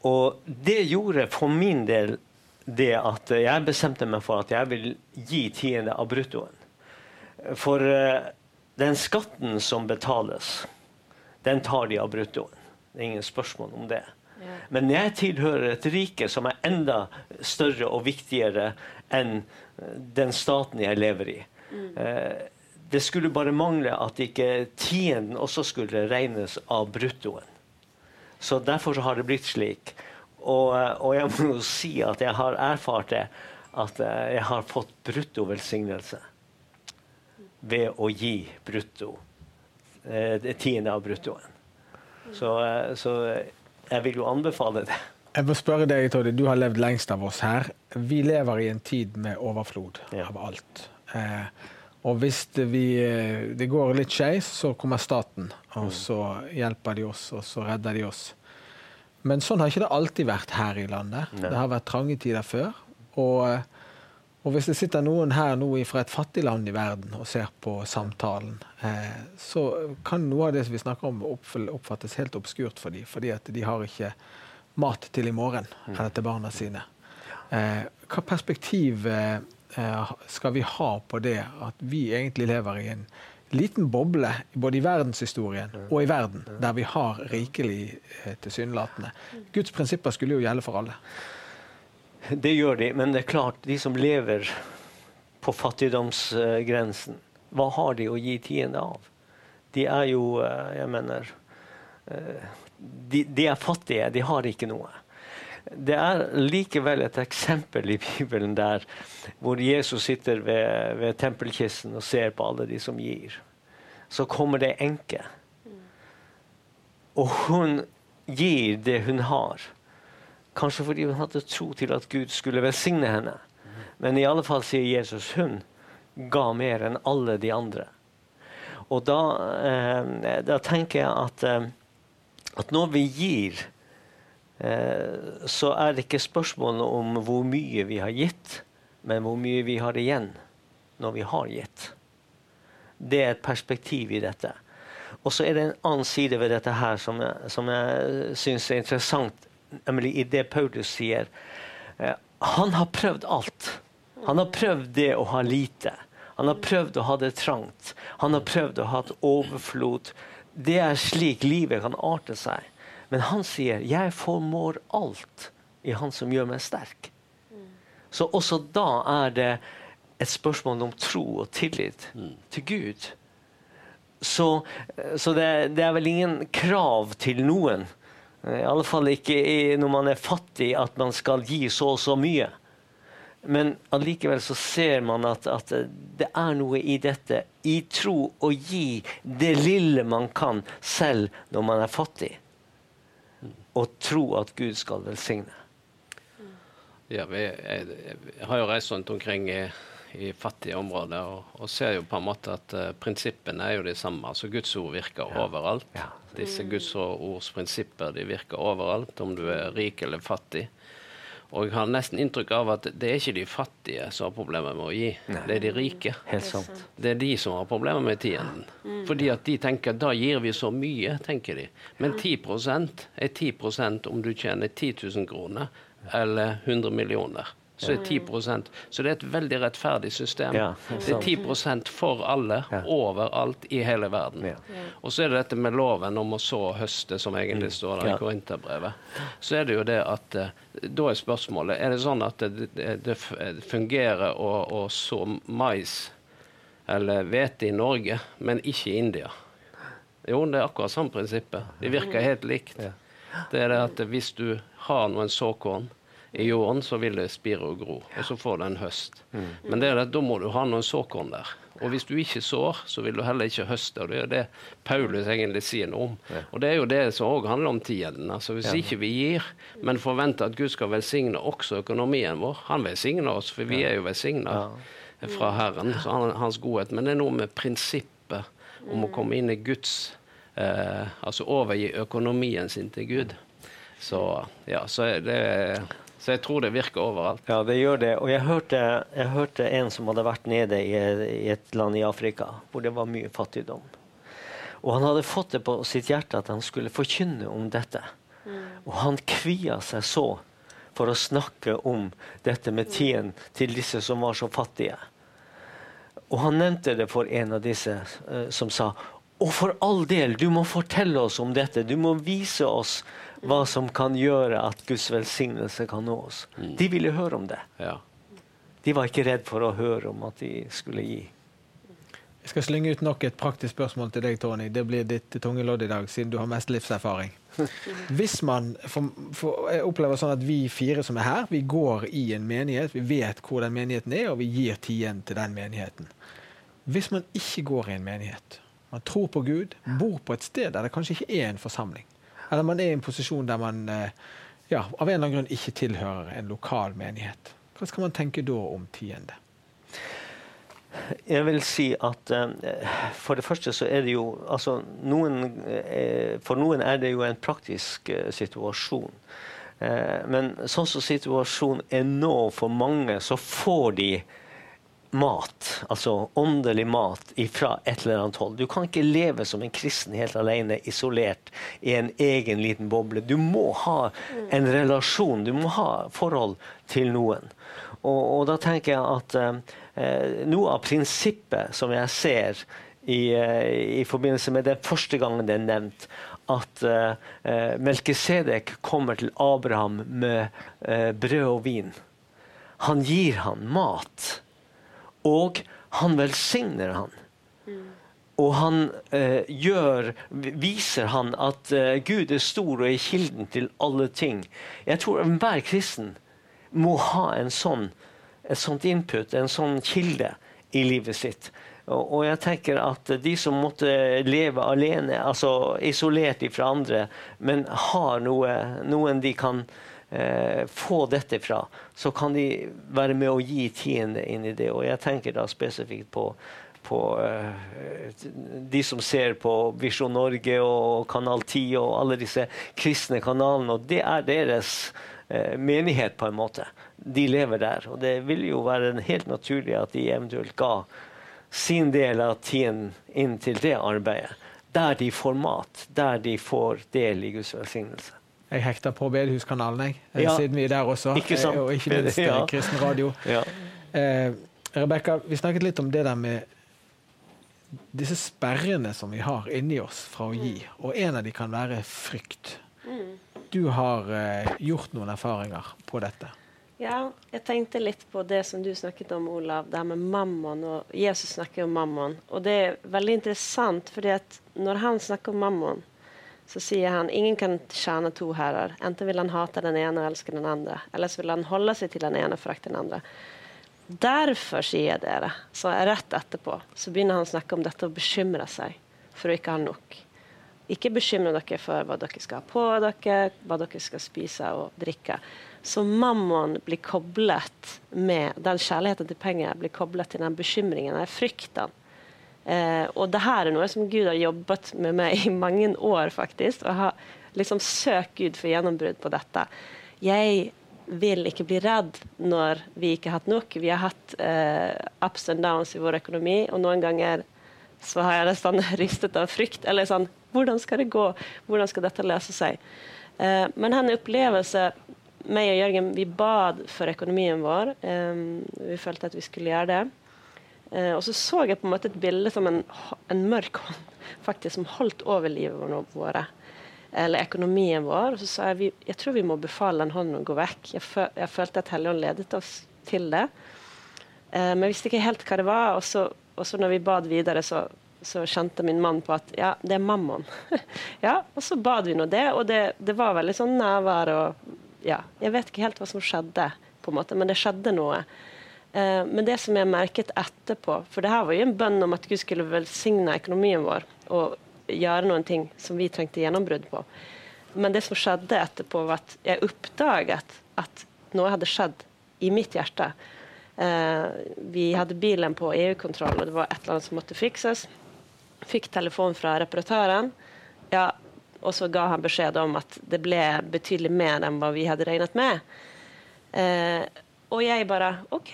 Og det gjorde for min del det at jeg bestemte meg for at jeg vil gi tiende av bruttoen. For uh, den skatten som betales, den tar de av bruttoen. Det er ingen spørsmål om det. Men jeg tilhører et rike som er enda større og viktigere enn den staten jeg lever i. Mm. Uh, det skulle bare mangle at ikke tienden også skulle regnes av bruttoen. Så derfor så har det blitt slik. Og, og, jeg må jo si at jeg har erfart det, at eh, jeg har fått bruttovelsignelse ved å gi brutto. Eh, det tiende av bruttoen. Så, eh, så, jeg vil jo anbefale det. Jeg må spørre deg, Toddy, Du har levd lengst av oss her. Vi lever i en tid med overflod ja. av alt. Eh, og hvis det, vi, det går litt skeis, så kommer staten, og mm. så hjelper de oss, og så redder de oss. Men sånn har ikke det alltid vært her i landet. Nei. Det har vært trange tider før. Og, og, hvis det sitter noen her nå fra et fattig land i verden og ser på samtalen, eh, så kan noe av det vi snakker om oppfattes helt obskurt for dem, fordi at de har ikke mat til i morgen mm. eller til barna sine. Eh, hva perspektiv eh, Eh, skal vi ha på det at vi egentlig lever i en liten boble både i verdenshistorien og i verden, der vi har rikelig eh, tilsynelatende. Guds prinsipper skulle jo gjelde for alle. Det gjør de, men det er klart, de som lever på fattigdomsgrensen, hva har de å gi tiende av? De er jo, eh, jeg mener de, de er fattige, de har ikke noe det er likevel et eksempel i Bibelen der hvor Jesus sitter ved, ved tempelkisten og ser på alle de som gir. Så kommer det enke. Og hun gir det hun har. Kanskje fordi hun hadde tro til at Gud skulle velsigne henne. Men i alle fall sier Jesus hun ga mer enn alle de andre. Og da, eh, da tenker jeg at, eh, at når vi gir så er det ikke spørsmålet om hvor mye vi har gitt, men hvor mye vi har igjen når vi har gitt. Det er et perspektiv i dette. Og så er det en annen side ved dette her som jeg, som jeg syns er interessant, nemlig i det Paulus sier. Eh, han har prøvd alt. Han har prøvd det å ha lite. Han har prøvd å ha det trangt. Han har prøvd å ha et overflod. Det er slik livet kan arte seg. Men han sier 'jeg formår alt i Han som gjør meg sterk. Så også da er det et spørsmål om tro og tillit til Gud. Så, så det, det, er vel ingen krav til noen, i alle fall ikke når man er fattig, at man skal gi så og så mye. Men allikevel så ser man at, at, det er noe i dette, i tro, å gi det lille man kan, selv når man er fattig. Og tro at Gud skal velsigne. Ja, vi, jeg, jeg har jo reist rundt omkring i, i fattige områder og, og, ser jo på en måte at uh, prinsippene er jo de samme. altså Guds ord virker ja. overalt. Ja. Disse Guds ords prinsipper de virker overalt, om du er rik eller fattig. Og jeg har nesten inntrykk av at det er ikke de fattige som har problemer med å gi, Nei. det er de rike. Helt sant. Det er de som har problemer med tienden. Mm. Fordi at de tenker da gir vi så mye, tenker de. Men 10% er 10% om du tjener 10 000 kroner eller 100 millioner så er det 10% Så det er et veldig rettferdig system. Ja, det er 10 for alle, ja. overalt i hele verden. Ja. Og så er det dette med loven om å så og høste, som egentlig mm. står der i Korinterbrevet. Så er det jo det at uh, Da er spørsmålet er det sånn at det, det, det fungerer å, å så mais eller hvete i Norge, men ikke i India. Jo, det er akkurat samme prinsippet. Det virker helt likt. Det er det at hvis du har noen såkorn i jorden, så vil det spire og gro. Og så får du en høst. Mm. Men det er det, da må du ha noen såkorn der. Og hvis du ikke sår, så vil du heller ikke høste. og Det er det Paulus egentlig sier noe om. Ja. Og det er jo det som òg handler om tiden. Altså Hvis ja. ikke vi gir, men forventer at Gud skal velsigne også økonomien vår Han velsigner oss, for vi er jo velsigna ja. fra Herren, hans godhet. Men det er noe med prinsippet om å komme inn i Guds eh, Altså overgi økonomien sin til Gud. Så ja, så er det så jeg tror det virker overalt. Ja, det gjør det. Og jeg hørte, jeg hørte en som hadde vært nede i, i, et land i Afrika hvor det var mye fattigdom. Og han hadde fått det på sitt hjerte at han skulle forkynne om dette. Mm. Og han kvia seg så for å snakke om dette med tiden til disse som var så fattige. Og han nevnte det for en av disse uh, som sa og for all del, du må fortelle oss om dette. Du må vise oss hva som kan gjøre at Guds velsignelse kan nå oss. Mm. De ville høre om det. Ja. De var ikke redd for å høre om at de skulle gi. Jeg skal slynge ut nok et praktisk spørsmål til deg, Tony. Det blir ditt tunge lodd i dag, siden du har mest livserfaring. [LAUGHS] Hvis man, for, for, Jeg opplever sånn at vi fire som er her, vi går i en menighet. Vi vet hvor den menigheten er, og vi gir tiden til den menigheten. Hvis man ikke går i en menighet, man tror på Gud, bor på et sted der det kanskje ikke er en forsamling, eller man er i en posisjon der man eh, ja, av en eller annen grunn ikke tilhører en lokal menighet. Hva skal man tenke da om tiende? Jeg vil si at uh, for det første så er det jo altså noen, uh, For noen er det jo en praktisk situasjon. men sånn som situasjonen er nå for mange, så får de mat, altså åndelig mat, fra et eller annet hold. Du kan ikke leve som en kristen helt alene, isolert i en egen liten boble. Du må ha en relasjon, du må ha forhold til noen. Og, og da tenker jeg at eh, noe av prinsippet som jeg ser i, eh, i, forbindelse med den første gangen det er nevnt, at eh, Melkesedek kommer til Abraham med eh, brød og vin. Han gir ham mat. Og han velsigner han. Mm. Og han eh, gjør, viser han at eh, Gud er stor og er kilden til alle ting. Jeg tror enhver kristen må ha en sånn, et sånt input, en sånn kilde i livet sitt. Og, og jeg tenker at de som måtte leve alene, altså isolert fra andre, men har noe, noen de kan eh, få dette fra, så kan de være med å gi tiende inn i det. Og jeg tenker da spesifikt på, på eh, de som ser på Visjon Norge og Kanal 10 og alle disse kristne kanalene. Og det er deres eh, menighet, på en måte. De lever der. Og det vil jo være helt naturlig at de eventuelt ga sin del av tiden inn til det arbeidet. Der de får mat, der de får del i Guds velsignelse. Jeg hekta på bedehuskanalen, jeg. Eh, ja. Siden vi er der også. Ikke sant? Og ikke minst [LAUGHS] ja. Eh, kristen radio. Ja. Eh, Rebekka, vi snakket litt om det der med disse sperrene som vi har inni oss fra å gi. Og en av de kan være frykt. Mm. du har eh, gjort noen erfaringer på dette. Ja, jeg tenkte litt på det som du snakket om, Olav. Det her med mammon. og Jesus snakker om mammon. Og det er veldig interessant, fordi at når han snakker om mammon, så sier han ingen kan tjene to herrer. Enten vil han hate den ene og elske den andre, eller så vil han holde seg til den ene og forakte den andre. Derfor, sier jeg dere, så rett etterpå, så begynner han å snakke om dette å bekymre seg for å ikke ha nok. Ikke bekymre dere for hva dere skal ha på dere, hva dere skal spise og drikke. Så mammon blir koblet med den kjærligheten til penger blir koblet til den bekymringen, den frykten. Eh, og det her er noe som Gud har jobbet med meg i mange år, faktisk. Og har liksom søkt Gud for gjennombrudd på dette. Jeg vil ikke bli redd når vi ikke har hatt nok. Vi har hatt eh, ups and downs i vår økonomi, og noen ganger så har jeg nesten [LAUGHS] ristet av frykt. Eller sånn Hvordan skal det gå? Hvordan skal dette løse seg? Eh, men en opplevelse meg og Jørgen vi bad for økonomien vår. Um, vi følte at vi skulle gjøre det. Uh, og så så jeg på en måte et bilde som en, en mørk hånd [LAUGHS] faktisk som holdt over livet vårt. Eller økonomien vår. Og så sa jeg jeg tror vi må befale den hånden å gå vekk. Jeg, føl, jeg følte at Helligånd ledet oss til det. Uh, men jeg visste ikke helt hva det var. Og så, og så når vi bad videre, så, så kjente min mann på at ja, det er mammon. [LAUGHS] ja, og så bad vi nå det, og det, det var veldig sånn nærvær og ja, jeg vet ikke helt hva som skjedde, på en måte, men det skjedde noe. Eh, men det som jeg merket etterpå For det her var jo en bønn om at Gud skulle velsigne økonomien vår og gjøre noen ting som vi trengte gjennombrudd på. Men det som skjedde etterpå, var at jeg oppdaget at noe hadde skjedd i mitt hjerte. Eh, vi hadde bilen på EU-kontroll, og det var et eller annet som måtte fikses. Fikk telefon fra reparatøren. Ja, og så ga han beskjed om at det ble betydelig mer enn hva vi hadde regnet med. Eh, og jeg bare OK.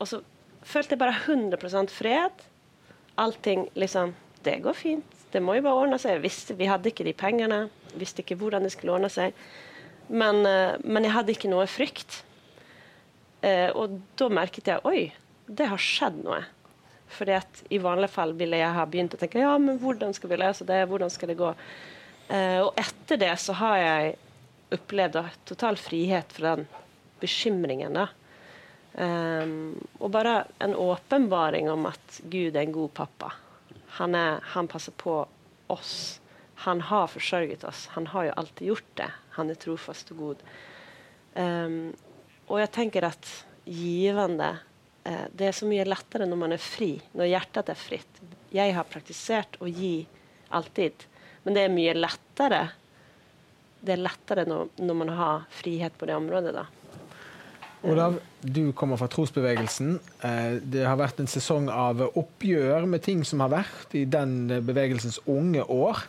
Og så følte jeg bare 100% fred. Allting liksom Det går fint. Det må jo bare ordne seg. Visste, vi hadde ikke de pengene. Visste ikke hvordan det skulle ordne seg. Men, eh, men jeg hadde ikke noe frykt. Eh, og da merket jeg oi, det har skjedd noe. Fordi at I vanlige fall ville jeg ha begynt å tenke ja, men hvordan skal vi løse det, hvordan skal det gå? Uh, og etter det så har jeg opplevd total frihet fra den bekymringen. da. Um, og bare en åpenbaring om at Gud er en god pappa. Han, er, han, passer på oss. Han har forsørget oss. Han har jo alltid gjort det. Han er trofast og god. Um, og jeg tenker at givende uh, Det er så mye lettere når man er fri, når hjertet er fritt. Jeg har praktisert å gi alltid. Men det er mye lettere det er lettere når, når man har frihet på det området. da. Olav, du kommer fra trosbevegelsen. Eh, det har vært en sesong av oppgjør med ting som har vært i den bevegelsens unge år.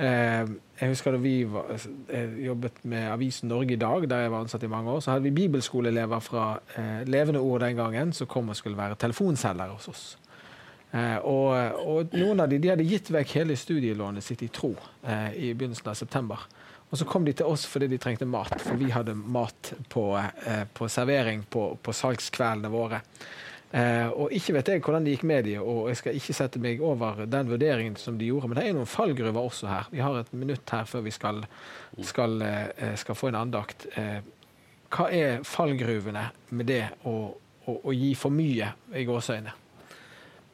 Eh, jeg husker da vi var, jobbet med Avisen Norge i dag, der jeg var ansatt i mange år, så hadde vi bibelskoleelever fra eh, Levende Ord den gangen som kom og skulle være telefonselgere hos oss. Eh, og, og, noen av de, de hadde gitt vekk hele studielånet sitt i tro eh, i begynnelsen av september. Og så kom de til oss fordi de trengte mat, for vi hadde mat på, eh, på servering på, på, salgskveldene våre. Eh, og ikke vet jeg hvordan det gikk med de, og jeg skal ikke sette meg over den vurderingen som de gjorde, men det er noen fallgruver også her. Vi har et minutt her før vi skal, skal, eh, skal få en andakt. Eh, hva er fallgruvene med det å, å, å gi for mye i gåseøyne?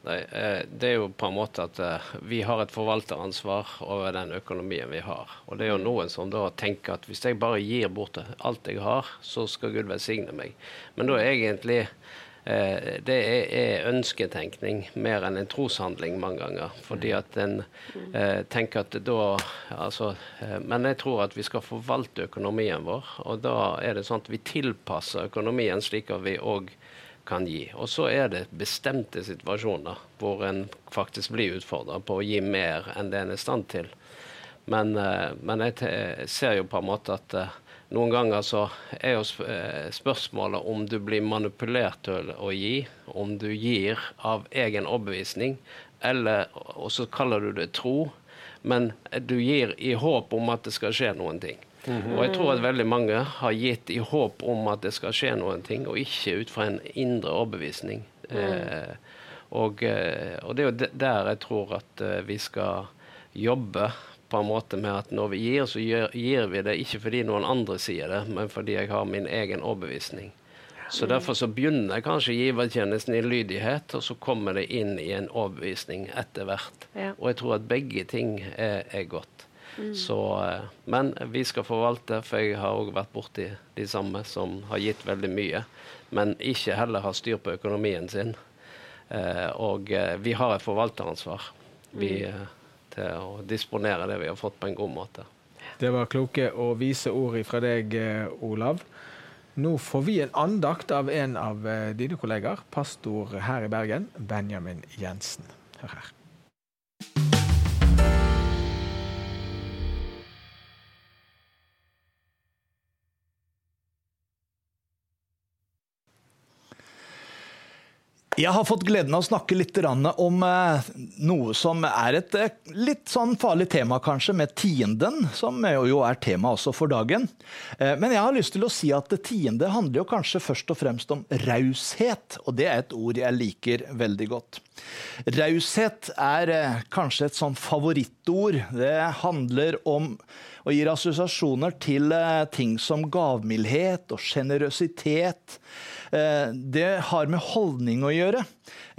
Nei, eh, det er jo på en måte at eh, vi har et forvalteransvar over den økonomien vi har. Og det er jo noen som da tenker at hvis jeg bare gir bort alt jeg har, så skal Gud velsigne meg. Men da er egentlig eh, det er ønsketenkning mer enn en troshandling mange ganger. Fordi at en tenker at da altså, Men jeg tror at vi skal forvalte økonomien vår, og da er det sånn at vi tilpasser økonomien slik at vi òg kan gi. Og så er det bestemte situasjoner hvor en faktisk blir utfordra på å gi mer enn det en er i stand til. Men, eh, men jeg ser jo på en måte at eh, noen ganger så er jo eh, spørsmålet om du blir manipulert til å gi, om du gir av egen overbevisning, eller og så kaller du det tro, men du gir i håp om at det skal skje noen ting. -hmm. Og jeg tror at veldig mange har gitt i håp om at det skal skje noen ting, og ikke ut fra en indre overbevisning. Mm. Eh, og, eh, og, det er jo der jeg tror at eh, vi skal jobbe på en måte med at når vi gir, så gir, gir vi det ikke fordi noen andre sier det, men fordi jeg har min egen overbevisning. Så Derfor så begynner kanskje givertjenesten i lydighet, og så kommer det inn i en overbevisning etter hvert. Ja. Og jeg tror at begge ting er, er godt. Så, eh, men vi skal forvalte, for jeg har òg vært borti de samme som har gitt veldig mye, men ikke heller har styr på økonomien sin. Eh, og eh, vi har et forvalteransvar vi, eh, til å disponere det vi har fått, på en god måte. Det var kloke og vise ord fra deg, Olav. Nå får vi en andakt av en av dine kollegaer, pastor her i Bergen, Benjamin Jensen. Hør her. Jeg har fått gleden av å snakke litt om eh, noe som er et eh, litt sånn farlig tema, kanskje, med tienden, som jo er tema også for dagen. Eh, Men jeg har lyst til å si at tiende handler jo kanskje først og fremst om raushet, og det er et ord jeg liker veldig godt. Raushet er eh, kanskje et sånn favorittord. Det handler om og gir assosiasjoner til eh, ting som gavmildhet og sjenerøsitet. Eh, Det har med holdning å gjøre.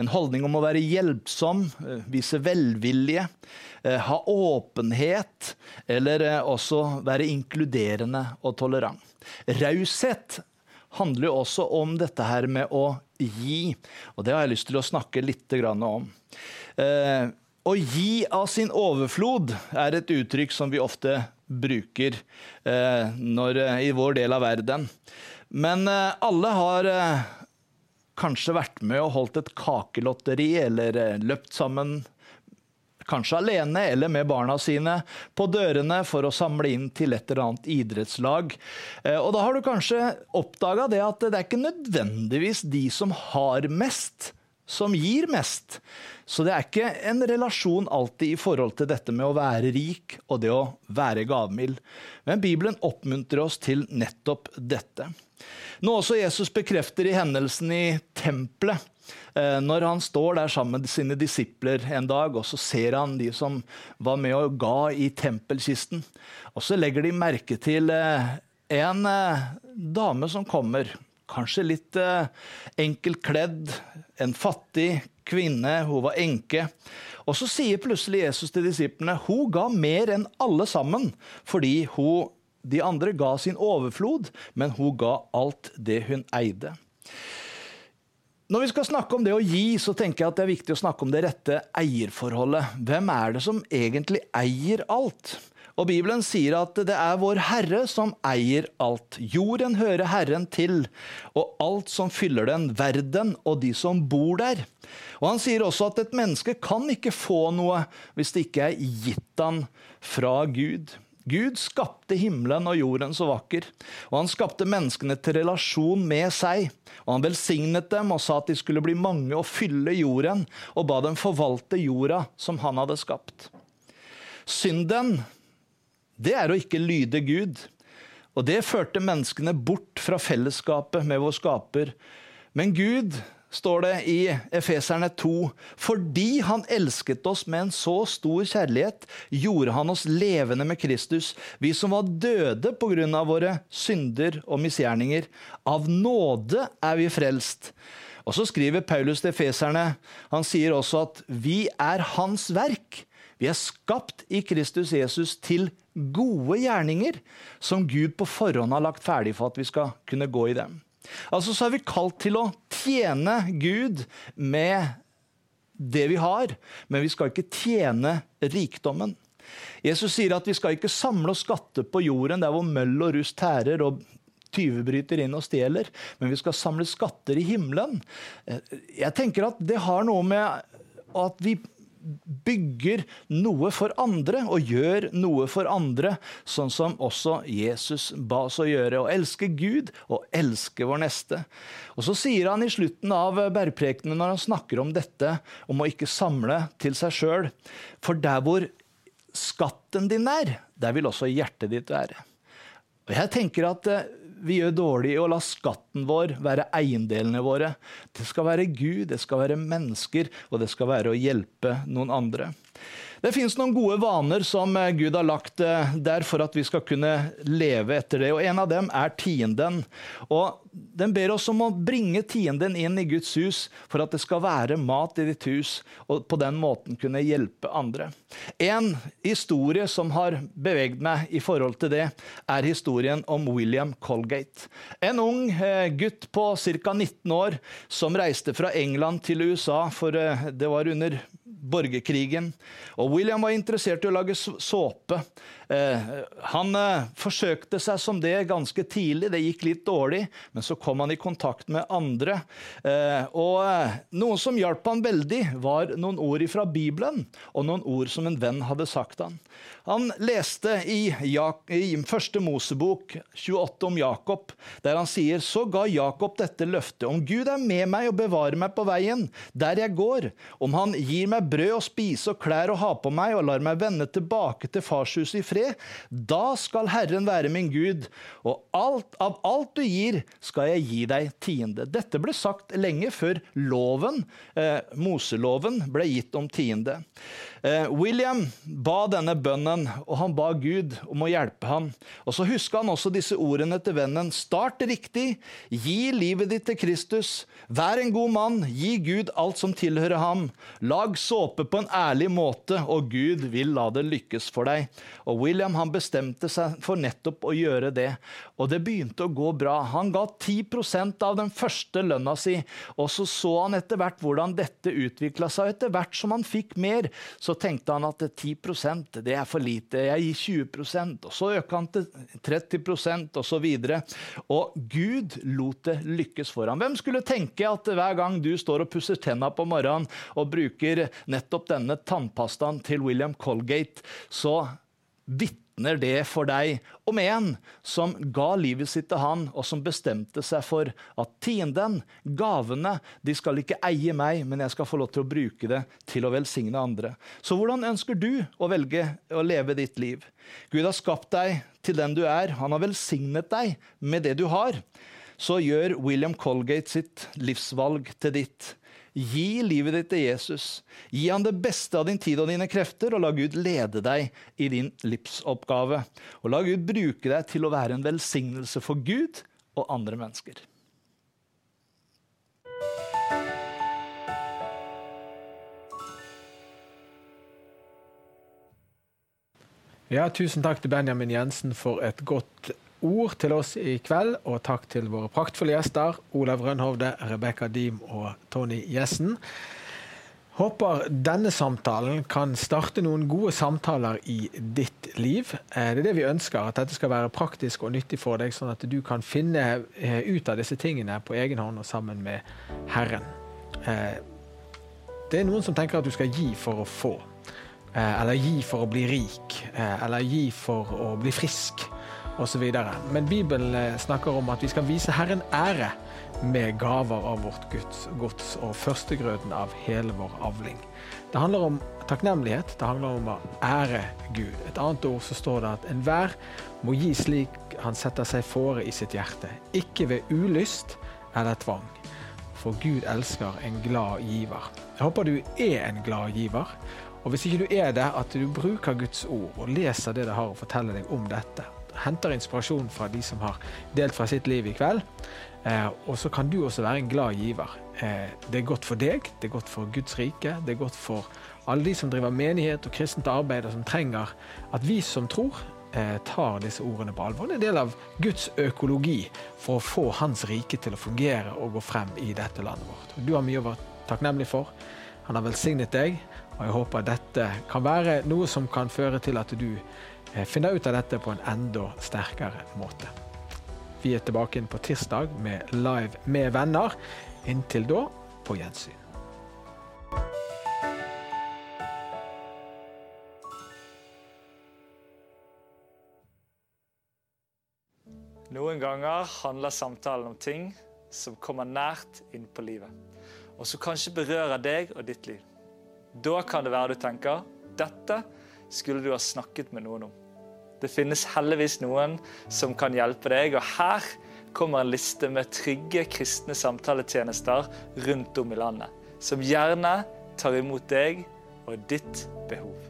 En holdning om å være hjelpsom, vise velvilje, ha åpenhet, eller også være inkluderende og tolerant. Raushet handler jo også om dette her med å gi, og det har jeg lyst til å snakke litt om. Eh, Å gi av sin overflod er et uttrykk som vi ofte bruker eh, når, eh, i vår del av verden. Men eh, alle har eh, kanskje vært med og holdt et kakelotteri eller eh, løpt sammen kanskje alene eller med barna sine, på dørene for å samle inn til et eller annet idrettslag. Eh, Og da har du kanskje oppdaga det at det er ikke nødvendigvis de som har mest, som gir mest. Så det er ikke en relasjon alltid i forhold til dette med å være rik og det å være gavmild. Men Bibelen oppmuntrer oss til nettopp dette. Noe også Jesus bekrefter i hendelsen i tempelet. Eh, Når han står der sammen med sine disipler en dag, og så ser han de som var med og ga i tempelkisten. Og så legger de merke til eh, en eh, dame som kommer. Kanskje litt enkelt kledd. En fattig kvinne. Hun var enke. Og så sier plutselig Jesus til disiplene hun ga mer enn alle sammen, fordi hun, de andre ga sin overflod, men hun ga alt det hun eide. Når vi skal snakke om det å gi, så tenker jeg at det er viktig å snakke om det rette eierforholdet. Hvem er det som egentlig eier alt? Og Bibelen sier at det er vår Herre som eier alt. Jorden hører Herren til, og alt som fyller den, verden og de som bor der. Og Han sier også at et menneske kan ikke få noe hvis det ikke er gitt han fra Gud. Gud skapte himmelen og jorden så vakker, og han skapte menneskene til relasjon med seg. Og han velsignet dem og sa at de skulle bli mange og fylle jorden, og ba dem forvalte jorda som han hadde skapt. Synden, det er å ikke lyde Gud. Og det førte menneskene bort fra fellesskapet med vår skaper. Men Gud, står det i Efeserne 2, fordi han elsket oss med en så stor kjærlighet, gjorde han oss levende med Kristus, vi som var døde på grunn av våre synder og misgjerninger. Av nåde er vi frelst. Og så skriver Paulus til Efeserne, han sier også at vi er hans verk. Vi er skapt i Kristus Jesus til gode gjerninger, som Gud på forhånd har lagt ferdig for at vi skal kunne gå i dem. Altså så er vi kalt til å tjene Gud med det vi har, men vi skal ikke tjene rikdommen. Jesus sier at vi skal ikke samle oss skatter på jorden der hvor møll og rust tærer og tyvebryter inn og stjeler, men vi skal samle skatter i himmelen. Jeg tenker at det har noe med at vi bygger noe for andre og gjør noe for andre, sånn som også Jesus ba oss å gjøre. Å elske Gud og elske vår neste. Og Så sier han i slutten av bergprekenen når han snakker om dette, om å ikke samle til seg sjøl, for der hvor skatten din er, der vil også hjertet ditt være. Og jeg tenker at eh, vi gjør dårlig i å la skatten vår være eiendelene våre. Det skal være Gud, det skal være mennesker, og det skal være å hjelpe noen andre. Det finnes noen gode vaner som eh, Gud har lagt eh, der for at vi skal kunne leve etter det. og En av dem er tienden. Og Den ber oss om å bringe tienden inn i Guds hus for at det skal være mat i ditt hus, og på den måten kunne hjelpe andre. En historie som har beveget meg i forhold til det, er historien om William Colgate. En ung eh, gutt på ca. 19 år som reiste fra England til USA, for det var under borgerkrigen. Og William var interessert i å lage såpe. Eh, han eh, forsøkte seg som det ganske tidlig. Det gikk litt dårlig, men så kom han i kontakt med andre. Eh, og noe som hjalp han veldig, var noen ord fra Bibelen, og noen ord som en venn hadde sagt han. Han leste i, første Mosebok 28 om Jakob, der han sier så ga Jakob dette løftet. Om Gud er med meg og bevarer meg på veien der jeg går, om han gir meg brød å spise og klær å ha på meg og lar meg vende tilbake til farshuset i fred, fred. Da skal Herren være min Gud, og alt, av alt du gir, skal jeg gi deg tiende. Dette ble sagt lenge før loven, eh, Moseloven, ble gitt om tiende. Eh, William ba denne bønnen, og han ba Gud om å hjelpe ham. Og Så huska han også disse ordene til vennen. Start riktig, gi livet ditt til Kristus. Vær en god mann, gi Gud alt som tilhører ham. Lag såpe på en ærlig måte, og Gud vil la det lykkes for deg. Og William han bestemte seg for nettopp å gjøre det, og det begynte å gå bra. Han ga 10% av den første lønna si, og så så han etter hvert hvordan dette utvikla seg. Etter hvert som han fikk mer, så så tenkte han at 10% det er for lite, jeg gir 20% og Så øka han til 30 osv. Og, og Gud lot det lykkes for ham. Hvem skulle tenke at hver gang du står og pusser tenna på morgenen og bruker nettopp denne tannpastaen til William Colgate, så vitner det for deg om en som ga livet sitt til han, og som bestemte seg for at tienden, gavene, de skal ikke eie meg, men jeg skal få lov til å bruke det til å velsigne andre. Så hvordan ønsker du å velge å leve ditt liv? Gud har skapt deg til den du er. Han har velsignet deg med det du har. Så gjør William Colgate sitt livsvalg til ditt. Gi livet ditt til Jesus. Gi han det beste av din tid og dine krefter, og la Gud lede deg i din livsoppgave. Og la Gud bruke deg til å være en velsignelse for Gud og andre mennesker. Ja, tusen takk til Benjamin Jensen for et godt ord til oss i kveld, og takk til våre praktfulle gjester Olav Rønhovde, Rebekka Diem og Tony Jessen. Håper denne samtalen kan starte noen gode samtaler i ditt liv. Eh, det er det vi ønsker, at dette skal være praktisk og nyttig for deg, sånn at du kan finne eh, ut av disse tingene på egen hånd og sammen med Herren. Eh, det er noen som tenker at du skal gi for å få. Eller gi for å bli rik. Eller gi for å bli frisk osv. Men Bibelen eh, snakker om at vi skal vise Herren ære med gaver av vårt Guds gods og førstegrøden av hele vår avling. Det handler om takknemlighet, det handler om å ære Gud. Et annet ord så står det at enhver må gi slik han setter seg fore i sitt hjerte, ikke ved ulyst eller tvang. For Gud elsker en glad giver. Jeg håper du er en glad giver. Og hvis ikke du er det, at du bruker Guds ord og leser det det har å fortelle deg om dette henter inspirasjon fra de som har delt fra sitt liv i kveld. Eh, og så kan du også være en glad giver. Eh, det er godt for deg, det er godt for Guds rike, det er godt for alle de som driver menighet og kristent arbeid, og som trenger at vi som tror, eh, tar disse ordene på alvor. Det er en del av Guds økologi for å få Hans rike til å fungere og gå frem i dette landet vårt. Du har mye å være takknemlig for. Han har velsignet deg, og jeg håper dette kan være noe som kan føre til at du Eh, finne ut av dette på en enda sterkere måte. Vi er tilbake inn på tirsdag med Live med venner. Inntil da, på gjensyn. Noen ganger handler samtalen om ting som kommer nært inn på livet, og som kanskje berører deg og ditt liv. Da kan det være du tenker dette skulle du ha snakket med noen om. Det finnes heldigvis noen som kan hjelpe deg, og her kommer en liste med trygge kristne samtaletjenester rundt om i landet, som gjerne tar imot deg og ditt behov.